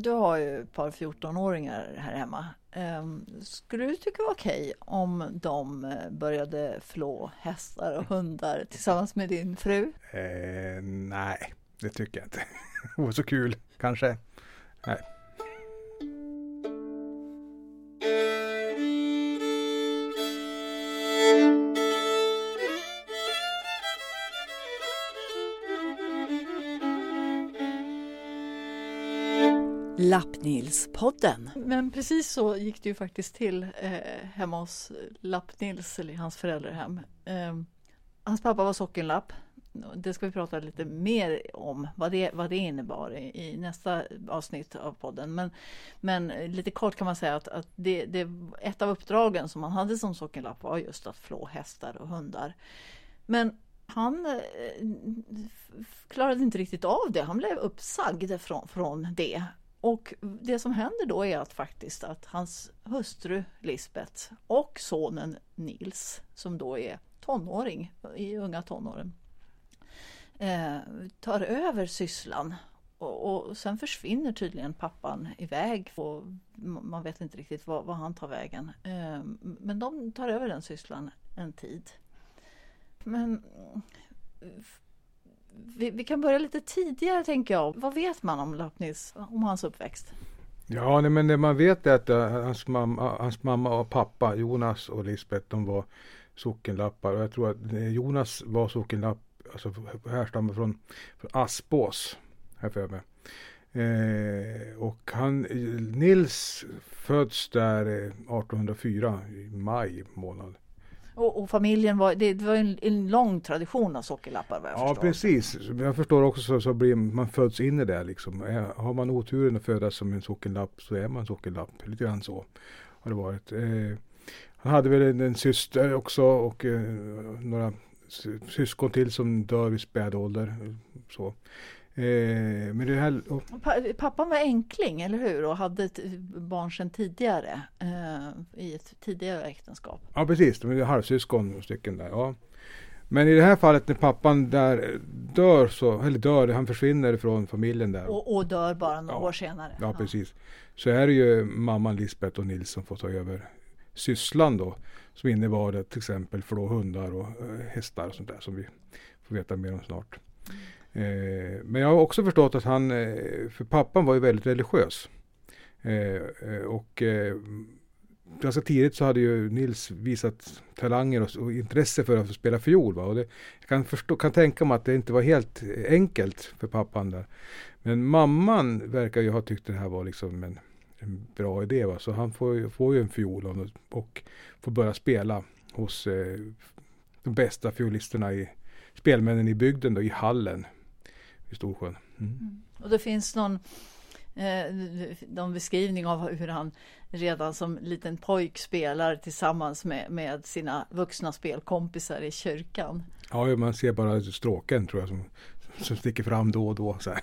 Du har ju ett par 14-åringar här hemma. Ehm, skulle du tycka det var okej om de eh, började flå hästar och hundar tillsammans med din fru? Eh, nej, det tycker jag inte. det var så kul, kanske. Nej. Lappnilspodden. Men precis så gick det ju faktiskt till eh, hemma hos Lapp-Nils, eller hans föräldrahem. Eh, hans pappa var sockenlapp. Det ska vi prata lite mer om, vad det, vad det innebar i, i nästa avsnitt av podden. Men, men lite kort kan man säga att, att det, det, ett av uppdragen som han hade som sockenlapp var just att flå hästar och hundar. Men han eh, klarade inte riktigt av det. Han blev uppsagd från, från det och det som händer då är att faktiskt att hans hustru Lisbeth och sonen Nils, som då är tonåring, i unga tonåren, eh, tar över sysslan. Och, och, sen försvinner tydligen pappan iväg och man vet inte riktigt vad, vad han tar vägen. Eh, men de tar över den sysslan en tid. Men eh, vi, vi, kan börja lite tidigare tänker jag. Vad vet man om Lapnis, om hans uppväxt? Ja, nej, men det man vet är att eh, hans, mamma, eh, hans mamma och pappa, Jonas och Lisbeth, de var sockenlappar. Och jag tror att eh, Jonas var sockenlapp, alltså härstammar från, från Aspås, här för mig. Eh, och han, Nils föds där 1804 i maj månad. Och, och, familjen var, det, det var en, en, lång tradition av sockerlappar vad jag Ja förstår. precis. Jag förstår också så, så blir man föds in i det liksom. Har man oturen att födas som en sockerlapp så är man sockerlapp. Lite grann så har det varit. Eh, han hade väl en, en syster också och eh, några syskon till som dör vid späd ålder. Så. Eh, men det här, oh. Pappan var enkling, eller hur? Och hade ett barn sedan tidigare eh, i ett tidigare äktenskap. Ja, precis. De är halvsyskon stycken där. Ja. Men i det här fallet när pappan där dör, så, eller dör, han försvinner från familjen där. Och, och dör bara några ja. år senare. Ja, precis. Så är det ju mamman Lisbeth och Nils som får ta över sysslan då. Som innebar det till exempel flå hundar och äh, hästar och sånt där som vi får veta mer om snart. Mm. Eh, men jag har också förstått att han, eh, för pappan var ju väldigt religiös. Eh, eh och ganska tidigt så hade ju Nils visat talanger och, och intresse för att spela fiol. Va? Och det, jag kan, förstå, kan tänka mig att det inte var helt enkelt för pappan där. Men mamman verkar ju ha tyckt det här var liksom en, en bra idé. Va? Så han får, får ju en fiol och, och får börja spela hos eh, de bästa fiolisterna i spelmännen i bygden då, i hallen i Storsjön. Mm. Mm. Och det finns någon, eh, någon beskrivning av hur han redan som liten pojk spelar tillsammans med, med sina vuxna spelkompisar i kyrkan. Ja, man ser bara stråken tror jag som, som sticker fram då och då. Så här.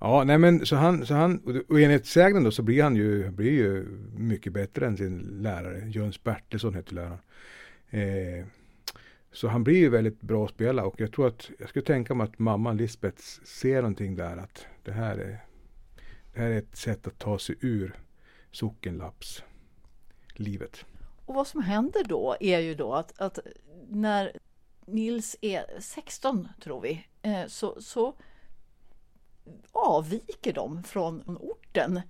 Ja, nej men så han, så han och enligt sägnen då så blir han ju, blir ju mycket bättre än sin lärare. Jöns Bertilsson heter läraren. Eh, så han blir ju väldigt bra att spela och jag tror att jag skulle tänka mig att mamman Lisbeth ser någonting där att det här är, det här är ett sätt att ta sig ur sockenlappslivet. Och vad som händer då är ju då att, att när Nils är 16 tror vi eh, så, så avviker de från orten.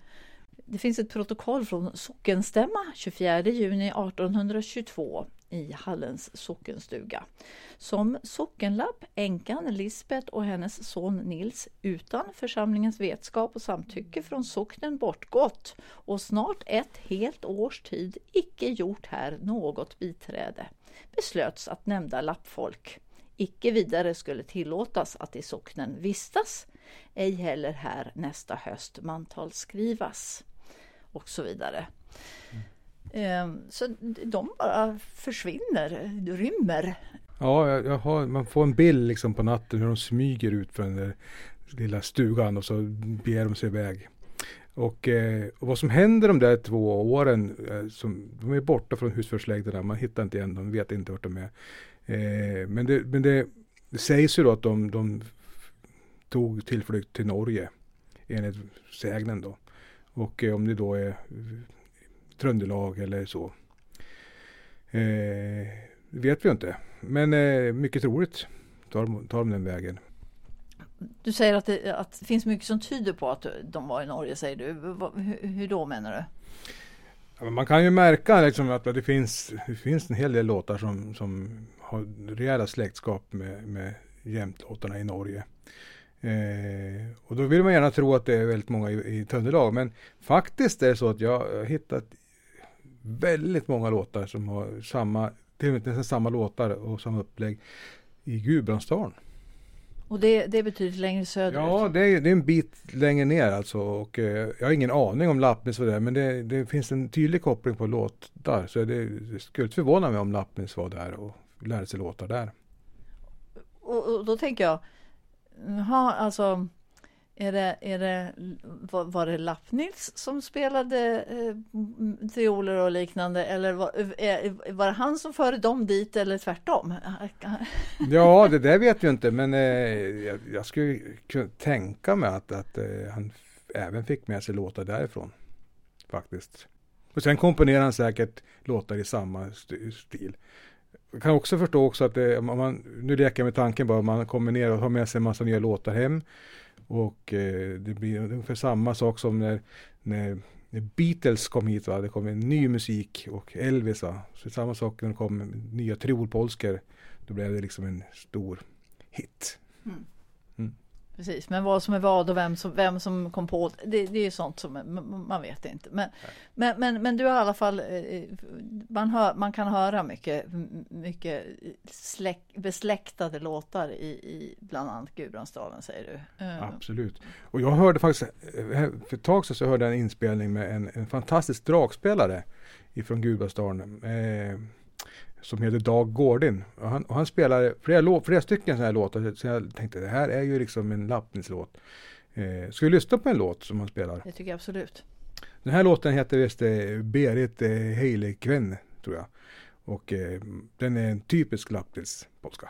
Det finns ett protokoll från sockenstämma 24 juni 1822 i Hallens sockenstuga. Som sockenlapp änkan Lisbet och hennes son Nils utan församlingens vetskap och samtycke från socknen bortgått och snart ett helt års tid icke gjort här något biträde beslöts att nämnda lappfolk icke vidare skulle tillåtas att i socknen vistas, ej heller här nästa höst mantalsskrivas och så vidare. Mm. Ehm, så de bara försvinner, rymmer. Ja, jag, jag har, man får en bild liksom på natten hur de smyger ut från den där lilla stugan och så beger de sig iväg. Och, eh, och, vad som händer de där två åren, eh, som, de är borta från husförhörslägderna, man hittar inte igen dem, vet inte vart de är. Eh, men det, men det, det sägs ju då att de, de tog tillflykt till Norge enligt sägnen då. Och eh, om det då är Tröndelag eller så. Eh, vet vi inte. Men eh, mycket troligt tar, tar de den vägen. Du säger att det, att det finns mycket som tyder på att de var i Norge, säger du. Hur, hur då menar du? Ja, man kan ju märka liksom att det finns, det finns en hel del låtar som, som har rejäla släktskap med, med jämtlåtarna i Norge. Eh, och då vill man gärna tro att det är väldigt många i, i Tröndelag. Men faktiskt är det så att jag har hittat väldigt många låtar som har samma, till och med nästan samma låtar och samma upplägg i Gudbrandsdalen. Och det, det betyder längre söderut? Ja, det är, det är en bit längre ner alltså. Och, eh, jag har ingen aning om Lappnäs var där, men det, det, finns en tydlig koppling på låtar. Så det, det skulle inte förvåna mig om Lappnäs var där och lärde sig låtar där. Och, och då tänker jag, ha, alltså är det, är det, var, det Lappnils som spelade eh, trioler och liknande eller var, var det han som förde dem dit eller tvärtom? ja, det där vet jag inte men eh, jag, jag, skulle kunna tänka mig att, att eh, han även fick med sig låtar därifrån. Faktiskt. Och sen komponerade han säkert låtar i samma stil. Jag kan också förstå också att det, man, nu leker jag med tanken bara, man kommer ner och har med sig en massa nya låtar hem. Och eh, det blir ungefär samma sak som när, när, när Beatles kom hit. Va? Det kom en ny musik och Elvis. Va? Så samma sak när det kom nya triolpolskor. Då blev det liksom en stor hit. Mm. Precis, men vad som är vad och vem som, vem som kom på det, det är sånt som man vet inte. Men, men, men, men, du har i alla fall, eh, man, hör, man kan höra mycket, mycket släck, besläktade låtar i, i bland annat Gudbrandsdalen säger du. Eh. Absolut. Och jag hörde faktiskt, eh, för ett tag sedan så hörde jag en inspelning med en, en fantastisk dragspelare ifrån Gudbrandsdalen. Eh, som heter Dag Gårdin. Och han, och han spelar flera, flera stycken sådana här låtar. Så jag tänkte det här är ju liksom en Lappnäs-låt. Eh, ska vi lyssna på en låt som han spelar? Det tycker jag absolut. Den här låten heter visst eh, Berit eh, Heilekven, tror jag. Och eh, den är en typisk Lappnäs-polska.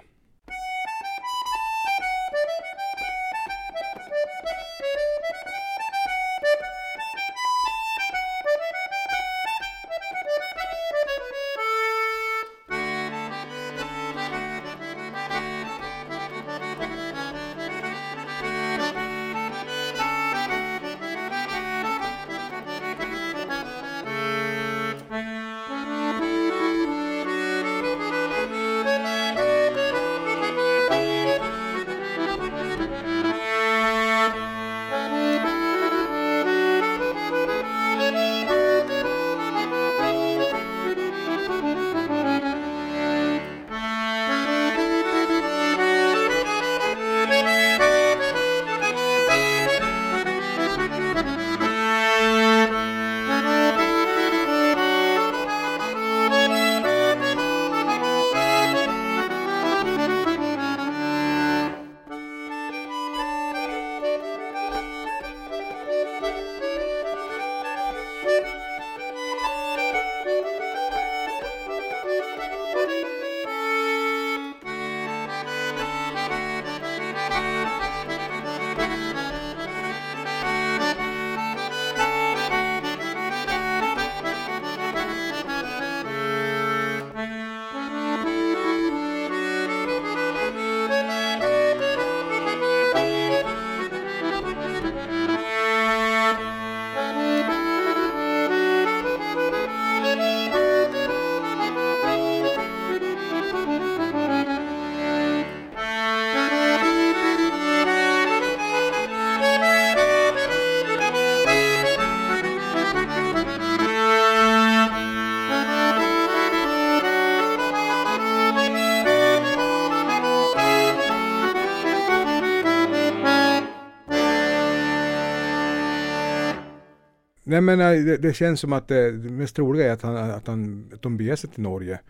Nej men eh, det, det, känns som att det, det mest troliga är att, han, att, han, att de beger sig till Norge.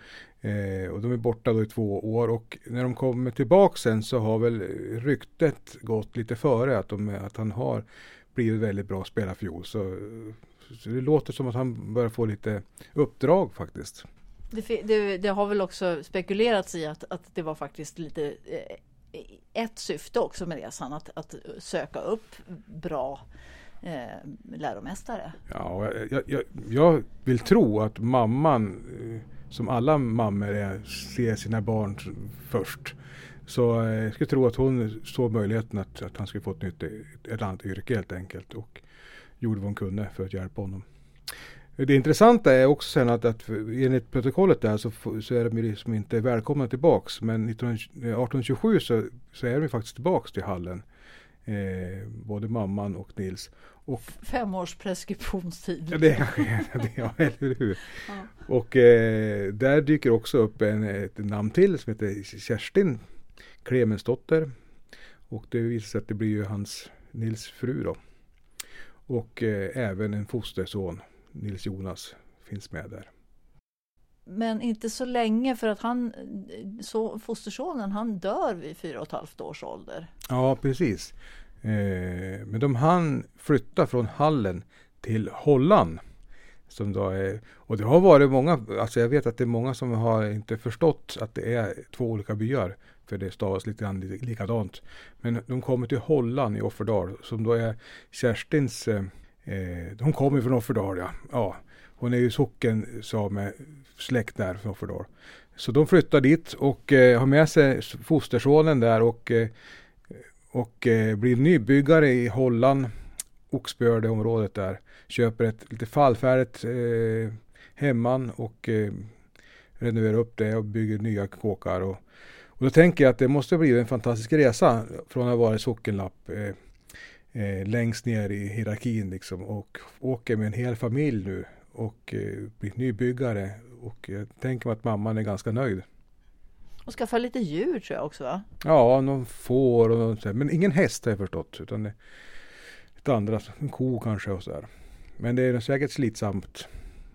Eh, och de är borta då i två år och när de kommer tillbaka sen så har väl ryktet gått lite före att, de, att han har blivit väldigt bra spelarfiol. Så, så det låter som att han börjar få lite uppdrag faktiskt. Det, det, det, har väl också spekulerats i att, att det var faktiskt lite eh, ett syfte också med resan, att, att söka upp bra eh, läromästare. Ja, jag, jag, jag, vill tro att mamman, eh, som alla mammor är, ser sina barn först. Så eh, jag skulle tro att hon såg möjligheten att, att han skulle få ett nytt ett annat yrke helt enkelt. Och gjorde vad hon kunde för att hjälpa honom. Det intressanta är också sen att, att enligt protokollet där så, så är de liksom inte välkomna tillbaks. Men 1827 eh, så, så är de faktiskt tillbaks till hallen. Eh, både mamman och Nils. Och, Fem års preskriptionstid. Ja, det är, ja eller hur. Ja. Och eh, där dyker också upp en, ett namn till som heter Kerstin Clemensdotter. Och det visar sig att det blir ju hans Nils fru då. Och eh, även en fosterson Nils Jonas finns med där. Men inte så länge för att han, så, fostersonen han dör vid fyra och ett halvt års ålder. Ja precis. Eh, men de hann flytta från Hallen till Holland. Som då är, och det har varit många, alltså jag vet att det är många som har inte förstått att det är två olika byar. För det stavas lite grann likadant. Men de kommer till Holland i Offerdal som då är Kerstins eh, eh de kommer från Offerdal ja. ja. Hon är ju socken same släkt där från Offerdal. Så de flyttar dit och eh, har med sig fostersonen där och, eh, och eh, blir nybyggare i Holland. Oxbördeområdet där. Köper ett lite fallfärdigt eh, hemman och eh, renoverar upp det och bygger nya kåkar. Och, och då tänker jag att det måste bli en fantastisk resa från att ha varit sockenlapp eh, eh, längst ner i hierarkin liksom och åker med en hel familj nu och eh, blir nybyggare. Och jag tänker mig att mamman är ganska nöjd. Och skaffa lite djur tror jag också va? Ja, någon får och något, men ingen häst har jag förstått. Utan ett andra, en ko kanske och sådär. Men det är säkert slitsamt.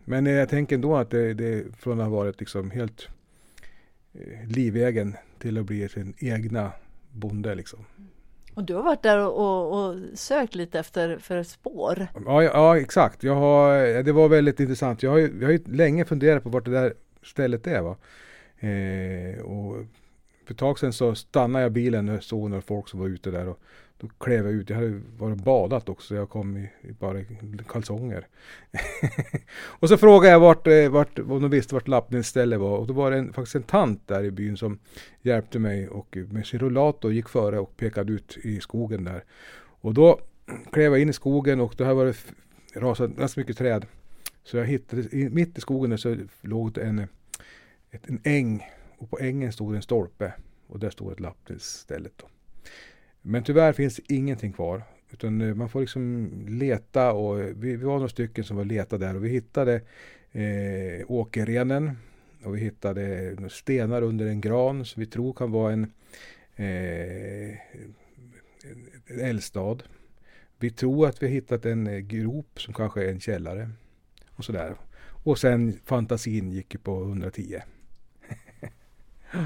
Men jag tänker ändå att det, det från att ha varit liksom helt eh, livegen till att bli sin egna bonde liksom. Och du har varit där och, och, och sökt lite efter för spår? Ja, ja exakt. Jag har, det var väldigt intressant. Jag har, jag har ju länge funderat på vart det där stället är. Va? Eh, och för ett tag sedan så stannade jag bilen och såg några folk som var ute där. Och då klev jag ut. Jag hade varit badat också. Jag kom i, i bara kalsonger. och så frågade jag vart, eh, vart, om de visste vart lappningsstället var. Och då var det en, faktiskt en tant där i byn som hjälpte mig och eh, med sin rullator gick före och pekade ut i skogen där. Och då klev jag in i skogen och då var det rasat ganska mycket träd. Så jag hittade, mitt i skogen där så låg det en, ett, en äng och på ängen stod en stolpe och där stod ett lappnässtället. Då. Men tyvärr finns ingenting kvar. Utan eh, man får liksom leta och vi, vi var några stycken som var leta där och vi hittade eh, åkerrenen och vi hittade stenar under en gran som vi tror kan vara en, eh, en eldstad. Vi tror att vi hittat en eh, grop som kanske är en källare. Och sådär. Och sen fantasin gick ju på 110.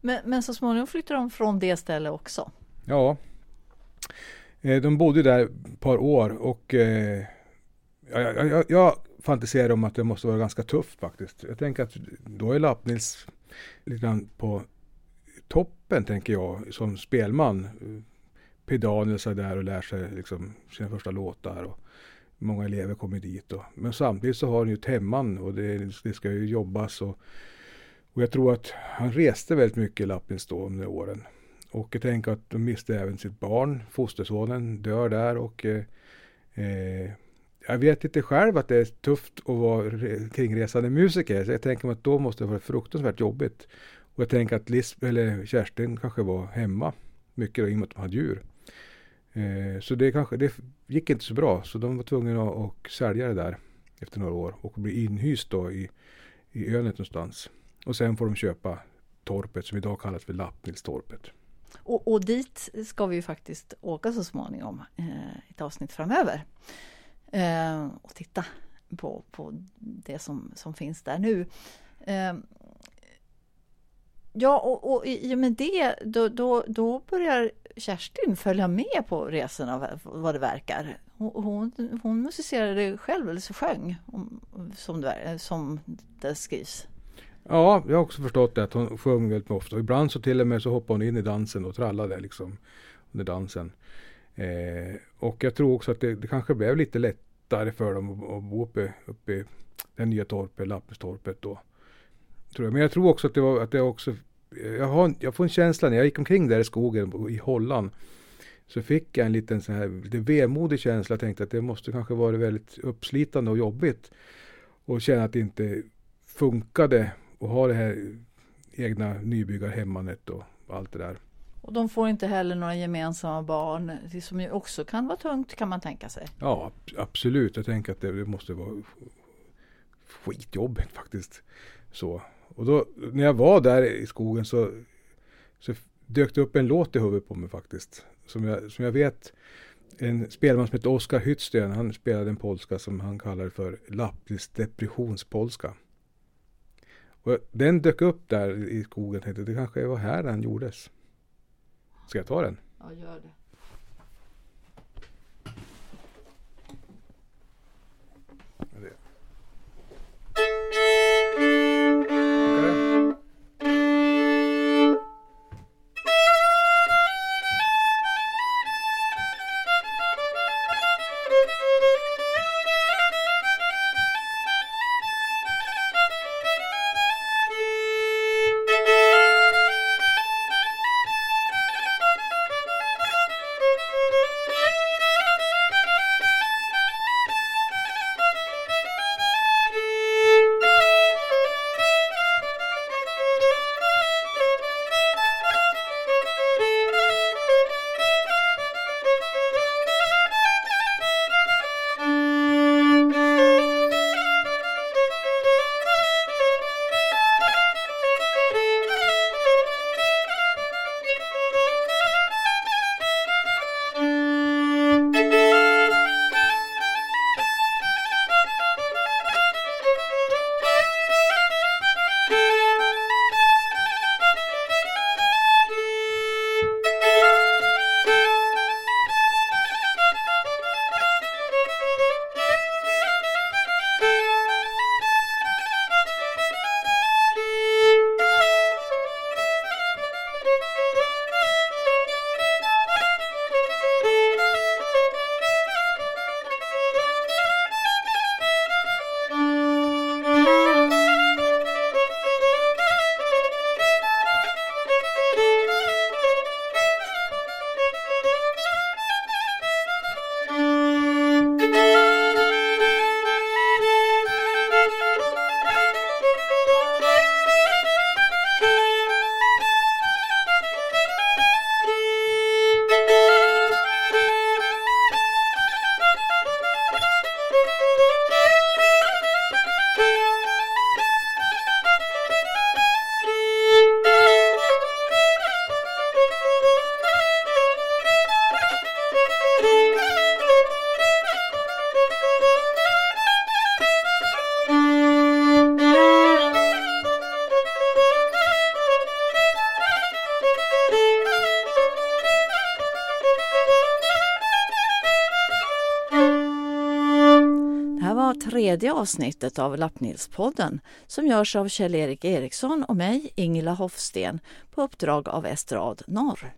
men, men så småningom flyttade de från det stället också? Ja. Eh, de bodde där ett par år och eh, jag, jag, jag fantiserar om att det måste vara ganska tufft faktiskt. Jag tänker att då är Lappnils lite grann på toppen tänker jag som spelman. Pedaniel sig där och lär sig liksom sina första låtar. Och många elever kommer dit. Och, men samtidigt så har han ju temman och det, det ska ju jobbas. Och, och jag tror att han reste väldigt mycket i Lappnils då under åren. Och jag tänker att de miste även sitt barn. Fostersonen dör där och eh, eh, jag vet inte själv att det är tufft att vara kringresande musiker. Så jag tänker mig att då måste det vara fruktansvärt jobbigt. Och jag tänker att Lis eller Kerstin kanske var hemma mycket då, i och med att de hade djur. Eh, så det, kanske, det gick inte så bra så de var tvungna att, att sälja det där efter några år och bli inhyst då i, i Önet någonstans. Och sen får de köpa torpet som idag kallas för Lappnilstorpet. Och, och, dit ska vi ju faktiskt åka så småningom, eh, ett avsnitt framöver. Eh, och titta på, på det som, som finns där nu. Eh, ja, och, och i och med det då, då, då börjar Kerstin följa med på resorna vad det verkar. Hon, hon musicerade själv, eller så sjöng, som det, som det skrivs. Ja, jag har också förstått det att hon sjöng väldigt ofta. Ibland så till och med så hoppade hon in i dansen och trallade liksom under dansen. Eh, och jag tror också att det, det, kanske blev lite lättare för dem att, att bo uppe, uppe i det nya torpet, Lappestorpet då. Tror jag. Men jag tror också att det var att det också jag, har, jag får en känsla när jag gick omkring där i skogen i Holland så fick jag en liten sån här lite vemodig känsla. Jag tänkte att det måste kanske varit väldigt uppslitande och jobbigt och känna att det inte funkade att ha det här egna nybyggarhemmanet och allt det där. Och de får inte heller några gemensamma barn, det som ju också kan vara tungt kan man tänka sig. Ja, absolut. Jag tänker att det, det måste vara skitjobbigt faktiskt. Så. Och då, när jag var där i skogen så, så dök det upp en låt i huvudet på mig faktiskt. Som jag, som jag vet en spelman som heter Oskar Hyttsten, han spelade en polska som han kallade för Lapplis depressionspolska. Och den dök upp där i skogen. Tänkte, det kanske var här den gjordes. Ska jag ta den? Ja, gör det. Tredje avsnittet av Lappnilspodden som görs av Kjell-Erik Eriksson och mig, Ingela Hofsten, på uppdrag av Estrad Norr.